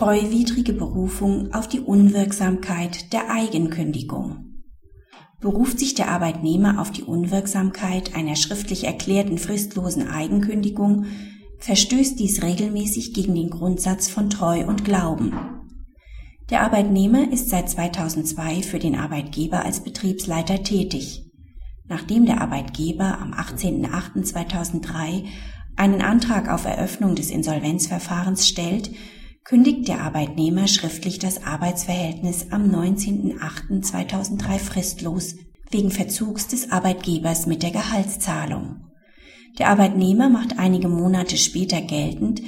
Treuwidrige Berufung auf die Unwirksamkeit der Eigenkündigung. Beruft sich der Arbeitnehmer auf die Unwirksamkeit einer schriftlich erklärten fristlosen Eigenkündigung, verstößt dies regelmäßig gegen den Grundsatz von Treu und Glauben. Der Arbeitnehmer ist seit 2002 für den Arbeitgeber als Betriebsleiter tätig. Nachdem der Arbeitgeber am 18.08.2003 einen Antrag auf Eröffnung des Insolvenzverfahrens stellt, kündigt der Arbeitnehmer schriftlich das Arbeitsverhältnis am 19.08.2003 fristlos wegen Verzugs des Arbeitgebers mit der Gehaltszahlung. Der Arbeitnehmer macht einige Monate später geltend,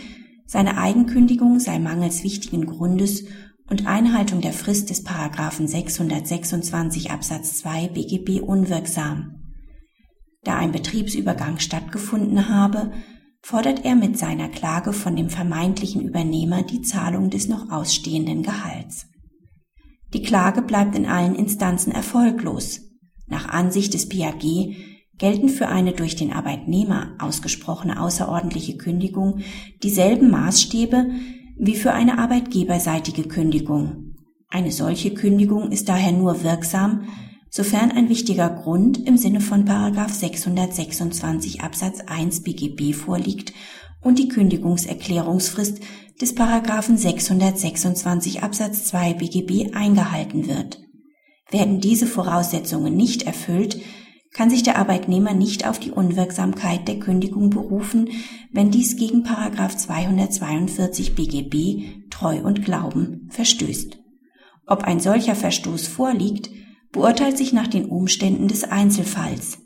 seine Eigenkündigung sei mangels wichtigen Grundes und Einhaltung der Frist des Paragraphen 626 Absatz 2 BGB unwirksam. Da ein Betriebsübergang stattgefunden habe, fordert er mit seiner Klage von dem vermeintlichen Übernehmer die Zahlung des noch ausstehenden Gehalts. Die Klage bleibt in allen Instanzen erfolglos. Nach Ansicht des BAG gelten für eine durch den Arbeitnehmer ausgesprochene außerordentliche Kündigung dieselben Maßstäbe wie für eine arbeitgeberseitige Kündigung. Eine solche Kündigung ist daher nur wirksam, sofern ein wichtiger Grund im Sinne von 626 Absatz 1 BGB vorliegt und die Kündigungserklärungsfrist des 626 Absatz 2 BGB eingehalten wird. Werden diese Voraussetzungen nicht erfüllt, kann sich der Arbeitnehmer nicht auf die Unwirksamkeit der Kündigung berufen, wenn dies gegen 242 BGB Treu und Glauben verstößt. Ob ein solcher Verstoß vorliegt, beurteilt sich nach den Umständen des Einzelfalls.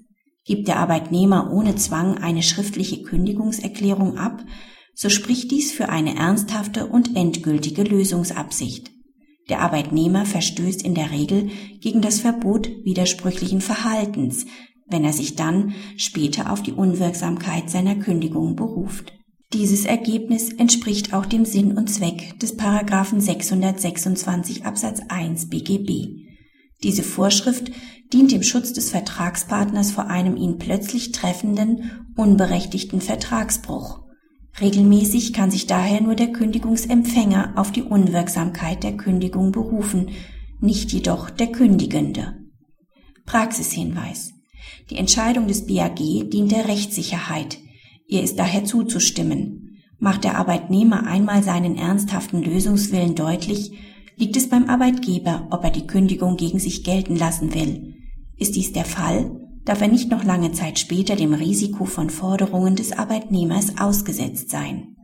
Gibt der Arbeitnehmer ohne Zwang eine schriftliche Kündigungserklärung ab, so spricht dies für eine ernsthafte und endgültige Lösungsabsicht. Der Arbeitnehmer verstößt in der Regel gegen das Verbot widersprüchlichen Verhaltens, wenn er sich dann später auf die Unwirksamkeit seiner Kündigung beruft. Dieses Ergebnis entspricht auch dem Sinn und Zweck des Paragraphen 626 Absatz 1 BGB. Diese Vorschrift dient dem Schutz des Vertragspartners vor einem ihn plötzlich treffenden, unberechtigten Vertragsbruch. Regelmäßig kann sich daher nur der Kündigungsempfänger auf die Unwirksamkeit der Kündigung berufen, nicht jedoch der Kündigende. Praxishinweis. Die Entscheidung des BAG dient der Rechtssicherheit. Ihr ist daher zuzustimmen. Macht der Arbeitnehmer einmal seinen ernsthaften Lösungswillen deutlich, liegt es beim Arbeitgeber, ob er die Kündigung gegen sich gelten lassen will. Ist dies der Fall, darf er nicht noch lange Zeit später dem Risiko von Forderungen des Arbeitnehmers ausgesetzt sein.